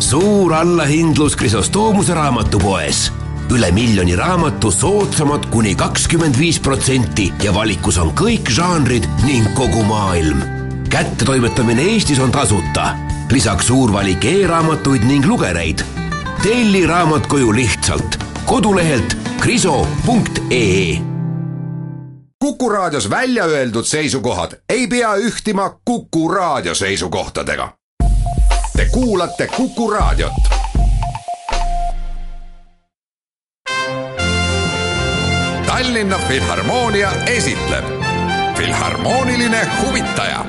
suur allahindlus Krisostoomuse raamatupoes. üle miljoni raamatu soodsamad kuni kakskümmend viis protsenti ja valikus on kõik žanrid ning kogu maailm. kättetoimetamine Eestis on tasuta, lisaks suur valik e-raamatuid ning lugereid. telli raamat koju lihtsalt kodulehelt kriso.ee Kuku Raadios välja öeldud seisukohad ei pea ühtima Kuku Raadio seisukohtadega. Te kuulate Kuku Raadiot. Tallinna Filharmoonia esitleb Filharmooniline huvitaja.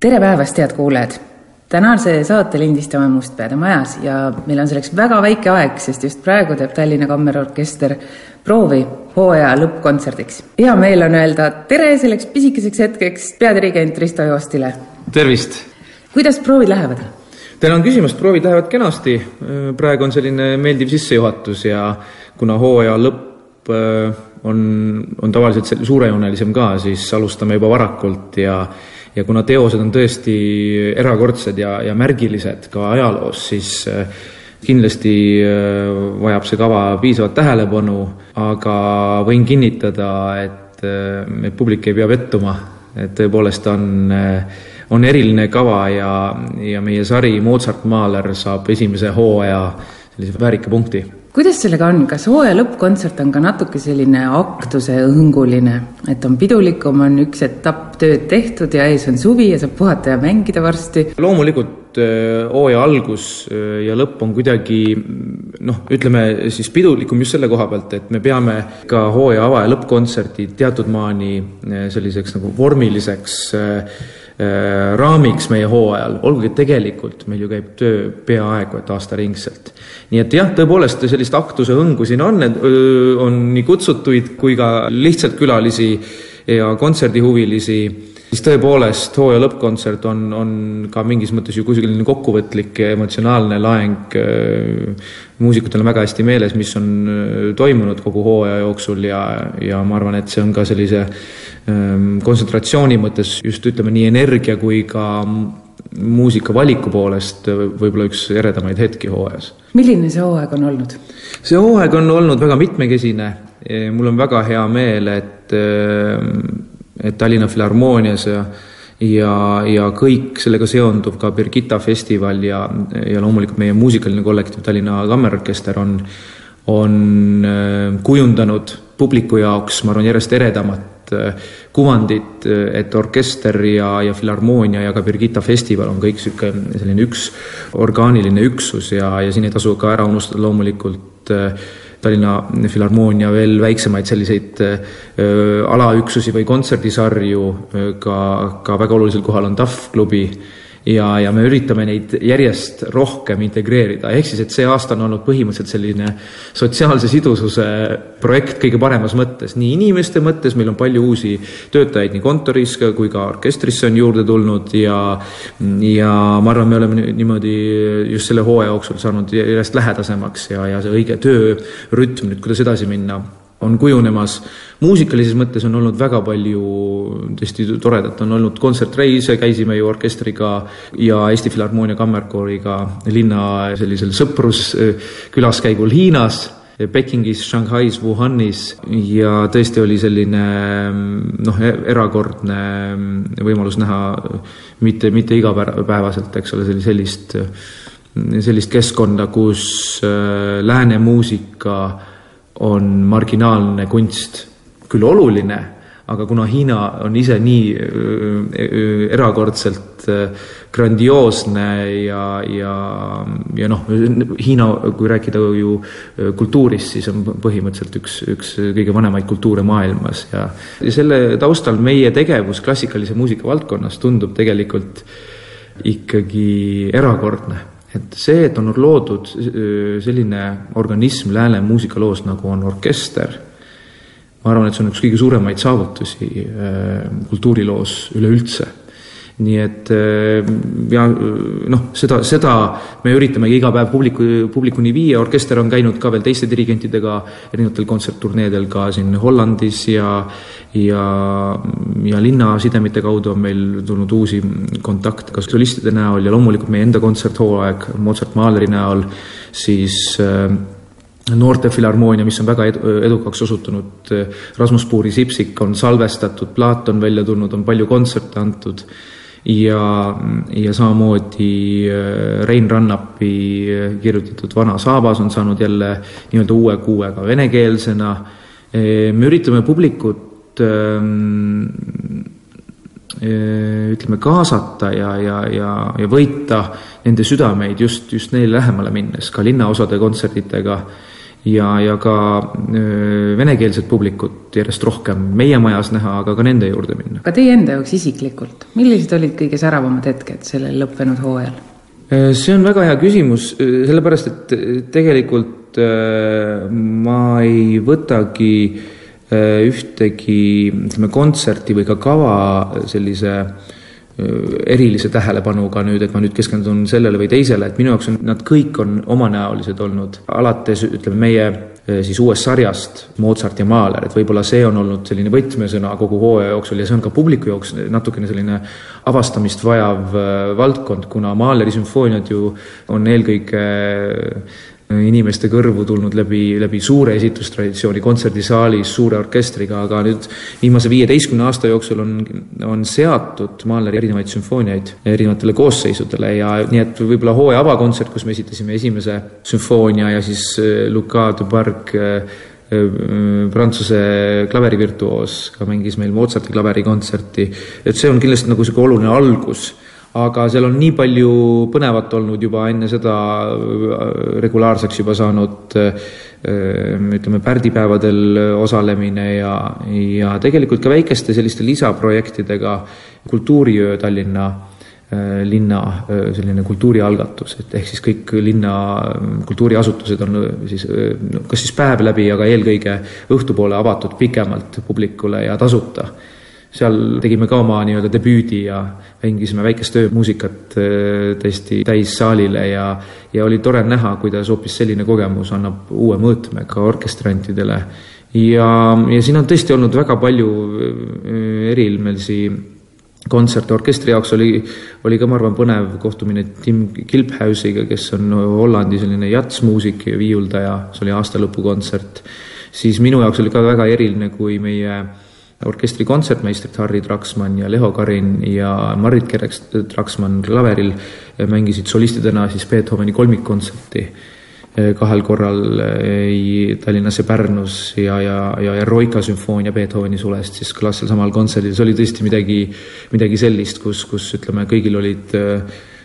tere päevast, head kuulajad tänase saate lindistame Mustpeade majas ja meil on selleks väga väike aeg, sest just praegu teeb Tallinna Kammerorkester proovi hooaja lõppkontserdiks. hea meel on öelda tere selleks pisikeseks hetkeks peadirigent Risto Joostile. tervist! kuidas proovid lähevad? tänan küsimast, proovid lähevad kenasti. praegu on selline meeldiv sissejuhatus ja kuna hooaja lõpp äh, on, on tavaliselt suurejoonelisem ka, siis alustame juba varakult ja ja kuna teosed on tõesti erakordsed ja, ja märgilised ka ajaloos, siis äh, kindlasti äh, vajab see kava piisavat tähelepanu, aga võin kinnitada, et, äh, et publik ei pea pettuma, et tõepoolest on, on eriline kava ja, ja meie sari Mozart Mahler saab esimese hooaja sellise väärika punkti kuidas sellega on, kas hooaja lõppkontsert on ka natuke selline aktuse õnguline, et on pidulikum, on üks etapp tööd tehtud ja ees on suvi ja saab puhata ja mängida varsti? loomulikult äh, hooaja algus äh, ja lõpp on kuidagi noh, ütleme siis pidulikum just selle koha pealt, et me peame ka hooaja ava- ja lõppkontserdi teatud maani äh, selliseks nagu vormiliseks raamiks meie hooajal, olgugi et tegelikult meil ju käib töö peaaegu et aastaringselt. Nii et jah, tõepoolest sellist aktuse hõngu siin on, on nii kutsutuid kui ka lihtsalt külalisi ja kontserdihuvilisi, siis tõepoolest hooaja lõppkontsert on, on ka mingis mõttes ju kuskiline kokkuvõtlik ja emotsionaalne laeng. muusikutel on väga hästi meeles, mis on toimunud kogu hooaja jooksul ja, ja ma arvan, et see on ka sellise kontsentratsiooni mõttes just ütleme nii energia kui ka muusika valiku poolest võib-olla üks eredamaid hetki hooajas. milline see hooaeg on olnud? see hooaeg on olnud väga mitmekesine, mul on väga hea meel, et Tallinna Filharmoonias ja ja, ja kõik sellega seonduv, ka Birgitta festival ja, ja loomulikult meie muusikaline kollektiiv Tallinna Kammerorkester on, on kujundanud publiku jaoks, ma arvan, järjest eredamat Äh, kuvandit, äh, et orkester ja, ja filharmoonia ja ka Birgitta festival on kõik niisugune selline üks orgaaniline üksus ja, ja siin ei tasu ka ära unustada loomulikult äh, Tallinna Filharmoonia veel väiksemaid selliseid äh, alaüksusi või kontserdisarju, ka, ka väga olulisel kohal on TAF klubi ja, ja me üritame neid järjest rohkem integreerida, ehk siis, et see aasta on olnud põhimõtteliselt selline sotsiaalse sidususe projekt kõige paremas mõttes, nii inimeste mõttes, meil on palju uusi töötajaid nii kontoris kui ka orkestrisse on juurde tulnud ja ja ma arvan, me oleme niimoodi just selle hooaja jooksul saanud järjest lähedasemaks ja, ja see õige töörütm nüüd, kuidas edasi minna on kujunemas. muusikalises mõttes on olnud väga palju tõesti toredat, on olnud kontsertreise, käisime ju orkestriga ja Eesti Filharmoonia Kammerkooriga linna sellisel sõpruskülaskäigul Hiinas Pekingis, Shanghais, Wuhanis ja tõesti oli selline noh, erakordne võimalus näha mitte, mitte igapäevaselt, eks ole, sellist, sellist keskkonda, kus äh, lääne muusika on marginaalne kunst, küll oluline, aga kuna Hiina on ise nii erakordselt grandioosne ja, ja, ja noh, Hiina, kui rääkida ju kultuurist, siis on põhimõtteliselt üks, üks kõige vanemaid kultuure maailmas ja, ja selle taustal meie tegevus klassikalise muusika valdkonnas tundub tegelikult ikkagi erakordne et see, et on loodud äh, selline organism lääne muusikaloos, nagu on orkester, ma arvan, et see on üks kõige suuremaid saavutusi äh, kultuuriloos üleüldse. Nii et ja noh, seda, seda me üritamegi iga päev publiku, publikuni viia, orkester on käinud ka veel teiste dirigentidega erinevatel kontsertturneedel ka siin Hollandis ja ja, ja linnasidemete kaudu on meil tulnud uusi kontakte ka solistide näol ja loomulikult meie enda kontserthooaeg Mozart Mahleri näol, siis äh, noortefilharmoonia, mis on väga edu, edukaks osutunud, Rasmus Puuri Sipsik on salvestatud, plaat on välja tulnud, on palju kontserte antud ja, ja samamoodi äh, Rein Rannapi äh, kirjutatud Vana saabas on saanud jälle nii-öelda uue kuuega venekeelsena. Äh, me üritame publikut ähm, ütleme, kaasata ja, ja, ja, ja võita nende südameid just, just neile lähemale minnes, ka linnaosade kontsertidega ja, ja ka venekeelset publikut järjest rohkem meie majas näha, aga ka nende juurde minna. aga teie enda jaoks isiklikult, millised olid kõige säravamad hetked sellel lõppenud hooajal? see on väga hea küsimus, sellepärast et tegelikult ma ei võtagi ühtegi ütleme, kontserti või ka kava sellise äh, erilise tähelepanuga nüüd, et ma nüüd keskendun sellele või teisele, et minu jaoks on, nad kõik on omanäolised olnud, alates ütleme, meie siis uuest sarjast Mozart ja Mahler, et võib-olla see on olnud selline võtmesõna kogu hooaja jooksul ja see on ka publiku jaoks natukene selline avastamist vajav valdkond, kuna Mahleri sümfooniad ju on eelkõige inimeste kõrvu tulnud läbi, läbi suure esitustraditsiooni kontserdisaalis suure orkestriga, aga nüüd viimase viieteistkümne aasta jooksul on, on seatud Mahleri erinevaid sümfooniaid erinevatele koosseisudele ja nii et võib-olla hooaja avakontsert, kus me esitasime esimese sümfoonia ja siis äh, Luca de Barg äh, äh, Prantsuse klaverivirtuoos ka mängis meil Mozarti klaverikontserti, et see on kindlasti nagu niisugune oluline algus aga seal on nii palju põnevat olnud juba enne seda äh, regulaarseks juba saanud äh, ütleme, pärdipäevadel osalemine ja, ja tegelikult ka väikeste selliste lisaprojektidega kultuuriöö Tallinna äh, linna selline kultuurialgatus, et ehk siis kõik linna kultuuriasutused on siis kas siis päev läbi, aga eelkõige õhtupoole avatud pikemalt publikule ja tasuta seal tegime ka oma nii-öelda debüüdi ja mängisime väikest öömuusikat äh, tõesti täissaalile ja, ja oli tore näha, kuidas hoopis selline kogemus annab uue mõõtme ka orkestrantidele. ja, ja siin on tõesti olnud väga palju äh, eriilmelisi kontserte, orkestri jaoks oli, oli ka, ma arvan, põnev kohtumine Tim Kilphäusiga, kes on Hollandi selline jatsmuusik ja viiuldaja, see oli aastalõpukontsert, siis minu jaoks oli ka väga eriline, kui meie orkestri kontsertmeistrid Harri Traksmann ja Leho Karin ja Marit Kereks-Traksmann klaveril mängisid solistidena siis Beethoveni kolmikkontserti eh, kahel korral eh, Tallinnas ja Pärnus ja, ja, ja Eroika sümfoonia Beethoveni sulest siis kõlas sealsamal kontserdil, see oli tõesti midagi, midagi sellist, kus, kus ütleme, kõigil olid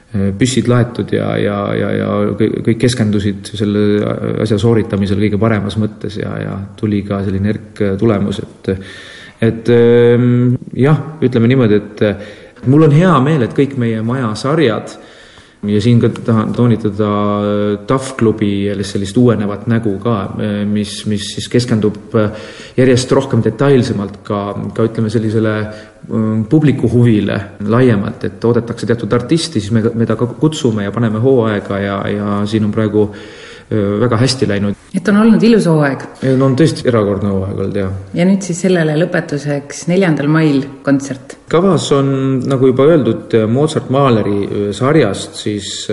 püssid laetud ja, ja, ja, ja kõik keskendusid selle asja sooritamisele kõige paremas mõttes ja, ja tuli ka selline erk tulemus, et et ehm, jah, ütleme niimoodi, et mul on hea meel, et kõik meie maja sarjad ja siin ka tahan toonitada TAF klubi sellist uuenevat nägu ka, mis, mis siis keskendub järjest rohkem detailsemalt ka, ka ütleme sellisele publiku huvile laiemalt, et oodatakse teatud artisti, siis me, me ta ka kutsume ja paneme hooaega ja, ja siin on praegu väga hästi läinud. et on olnud ilus hooaeg? no on tõesti erakordne hooaeg olnud, jah. ja nüüd siis sellele lõpetuseks neljandal mail kontsert? kavas on, nagu juba öeldud, Mozart Mahleri sarjast siis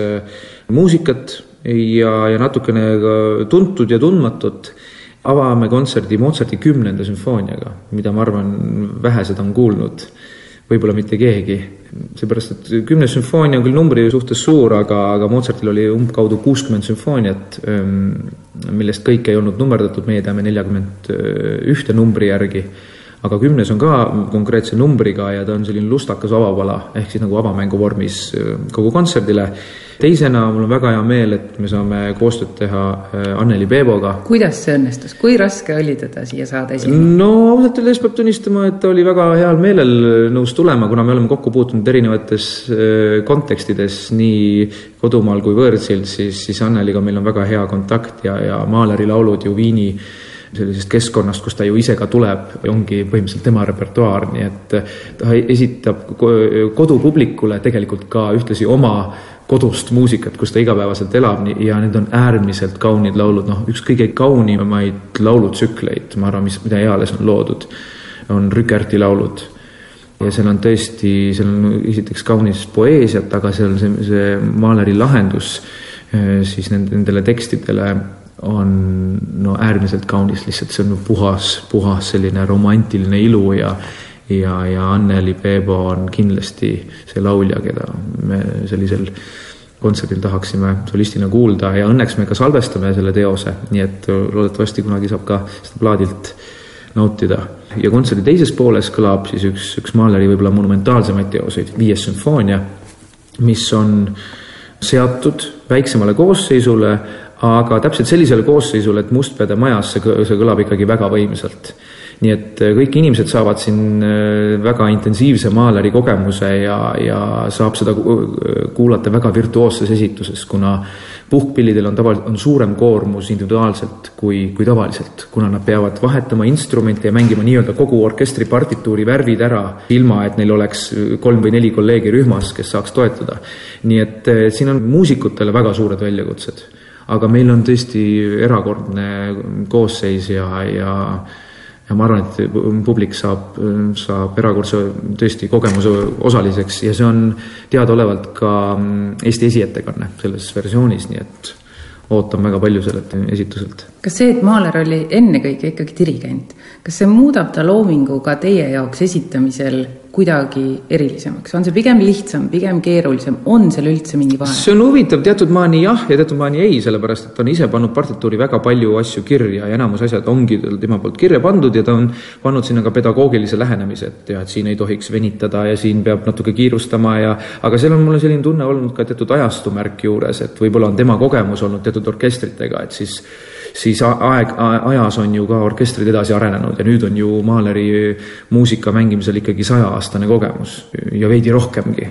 muusikat ja, ja natukene ka tuntud ja tundmatut avame kontserdi Mozarti kümnenda sümfooniaga, mida ma arvan, vähesed on kuulnud võib-olla mitte keegi. seepärast, et kümnes sümfoonia on küll numbri suhtes suur, aga, aga Mozartil oli umbkaudu kuuskümmend sümfooniat, ähm, millest kõik ei olnud nummerdatud, meie teame neljakümmend ühte numbri järgi aga kümnes on ka konkreetse numbriga ja ta on selline lustakas avapala, ehk siis nagu avamängu vormis äh, kogu kontserdile. teisena mul on väga hea meel, et me saame koostööd teha äh, Anneli Peeboga. kuidas see õnnestus, kui raske oli teda siia saada esinema? no ausalt öeldes peab tunnistama, et ta oli väga heal meelel nõus tulema, kuna me oleme kokku puutunud erinevates äh, kontekstides, nii kodumaal kui võõrsil, siis, siis Anneliga meil on väga hea kontakt ja, ja Mahleri laulud ju Viini sellisest keskkonnast, kust ta ju ise ka tuleb, ongi põhimõtteliselt tema repertuaar, nii et ta esitab kodupublikule tegelikult ka ühtlasi oma kodust muusikat, kus ta igapäevaselt elab ja need on äärmiselt kaunid laulud, noh, üks kõige kaunimaid laulutsükleid, ma arvan, mis, mida eales on loodud, on Rükerti laulud. ja seal on tõesti, seal on esiteks kaunis poeesiat, aga seal see, see Mahleri lahendus eh, siis nendele tekstidele on no äärmiselt kaunis, lihtsalt see on puhas, puhas selline romantiline ilu ja ja, ja Anneli Peebo on kindlasti see laulja, keda me sellisel kontserdil tahaksime solistina kuulda ja õnneks me ka salvestame selle teose, nii et loodetavasti kunagi saab ka seda plaadilt nautida. ja kontserdi teises pooles kõlab siis üks, üks Mahleri võib-olla monumentaalsemaid teoseid, Viies sümfoonia, mis on seatud väiksemale koosseisule, aga täpselt sellisele koosseisule, et Mustpeade majas see, see kõlab ikkagi väga võimsalt nii et äh, kõik inimesed saavad siin äh, väga intensiivse maaleri kogemuse ja, ja saab seda kuulata väga virtuoosses esituses, kuna puhkpillidel on tavaliselt, on suurem koormus individuaalselt kui, kui tavaliselt, kuna nad peavad vahetama instrumente ja mängima nii-öelda kogu orkestri partituuri värvid ära, ilma et neil oleks kolm või neli kolleegi rühmas, kes saaks toetada. nii et äh, siin on muusikutele väga suured väljakutsed. Aga meil on tõesti erakordne koosseis ja, ja ja ma arvan, et publik saab, saab erakordse tõesti kogemuse osaliseks ja see on teadaolevalt ka Eesti esiettekanne selles versioonis, nii et ootan väga palju sellelt esituselt. kas see, et Mahler oli ennekõike ikkagi dirigent, kas see muudab ta loomingu ka teie jaoks esitamisel kuidagi erilisemaks, on see pigem lihtsam, pigem keerulisem, on seal üldse mingi vahe? see on huvitav, teatud maani jah ja teatud maani ei, sellepärast et ta on ise pannud partituuri väga palju asju kirja ja enamus asjad ongi tema poolt kirja pandud ja ta on pannud sinna ka pedagoogilise lähenemise, et jah, et siin ei tohiks venitada ja siin peab natuke kiirustama ja aga seal on mul selline tunne olnud ka teatud ajastumärk juures, et võib-olla on tema kogemus olnud teatud orkestritega, et siis siis aeg, ajas on ju ka orkestrid edasi arenenud ja nüüd on ju Mahleri muusika mängimisel ikkagi sajaaastane kogemus ja veidi rohkemgi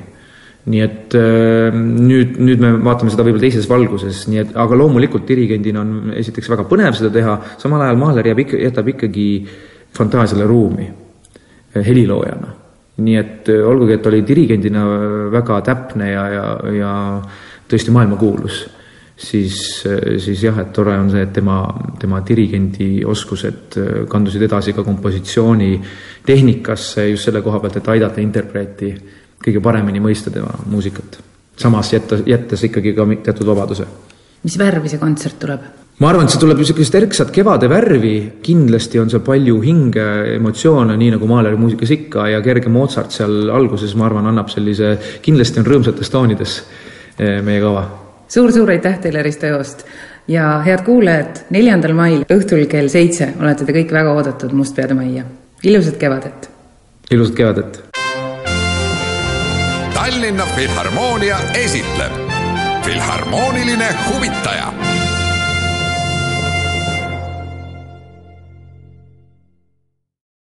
nii et äh, nüüd, nüüd me vaatame seda võib-olla teises valguses, nii et aga loomulikult dirigendina on esiteks väga põnev seda teha, samal ajal Mahler jääb ikka, jätab ikkagi fantaasiale ruumi äh, heliloojana. nii et äh, olgugi, et oli dirigendina väga täpne ja, ja, ja tõesti maailmakuulus siis, siis jah, et tore on see, et tema, tema dirigendi oskused äh, kandusid edasi ka kompositsiooni tehnikasse just selle koha pealt, et aidata interpreeti kõige paremini mõista tema muusikat. samas jätta, jättes ikkagi ka teatud vabaduse. mis värvi see kontsert tuleb? ma arvan, et see tuleb niisugust erksat kevade värvi, kindlasti on seal palju hinge, emotsioone, nii nagu Mahleri muusikas ikka ja kerge Mozart seal alguses, ma arvan, annab sellise, kindlasti on rõõmsates toonides äh, meie kava suur-suur aitäh teile, Risto Joost! ja head kuulajad, neljandal mail õhtul kell seitse olete te kõik väga oodatud Mustpeade majja. ilusat kevadet! ilusat kevadet! Tallinna Filharmoonia esitleb Filharmooniline huvitaja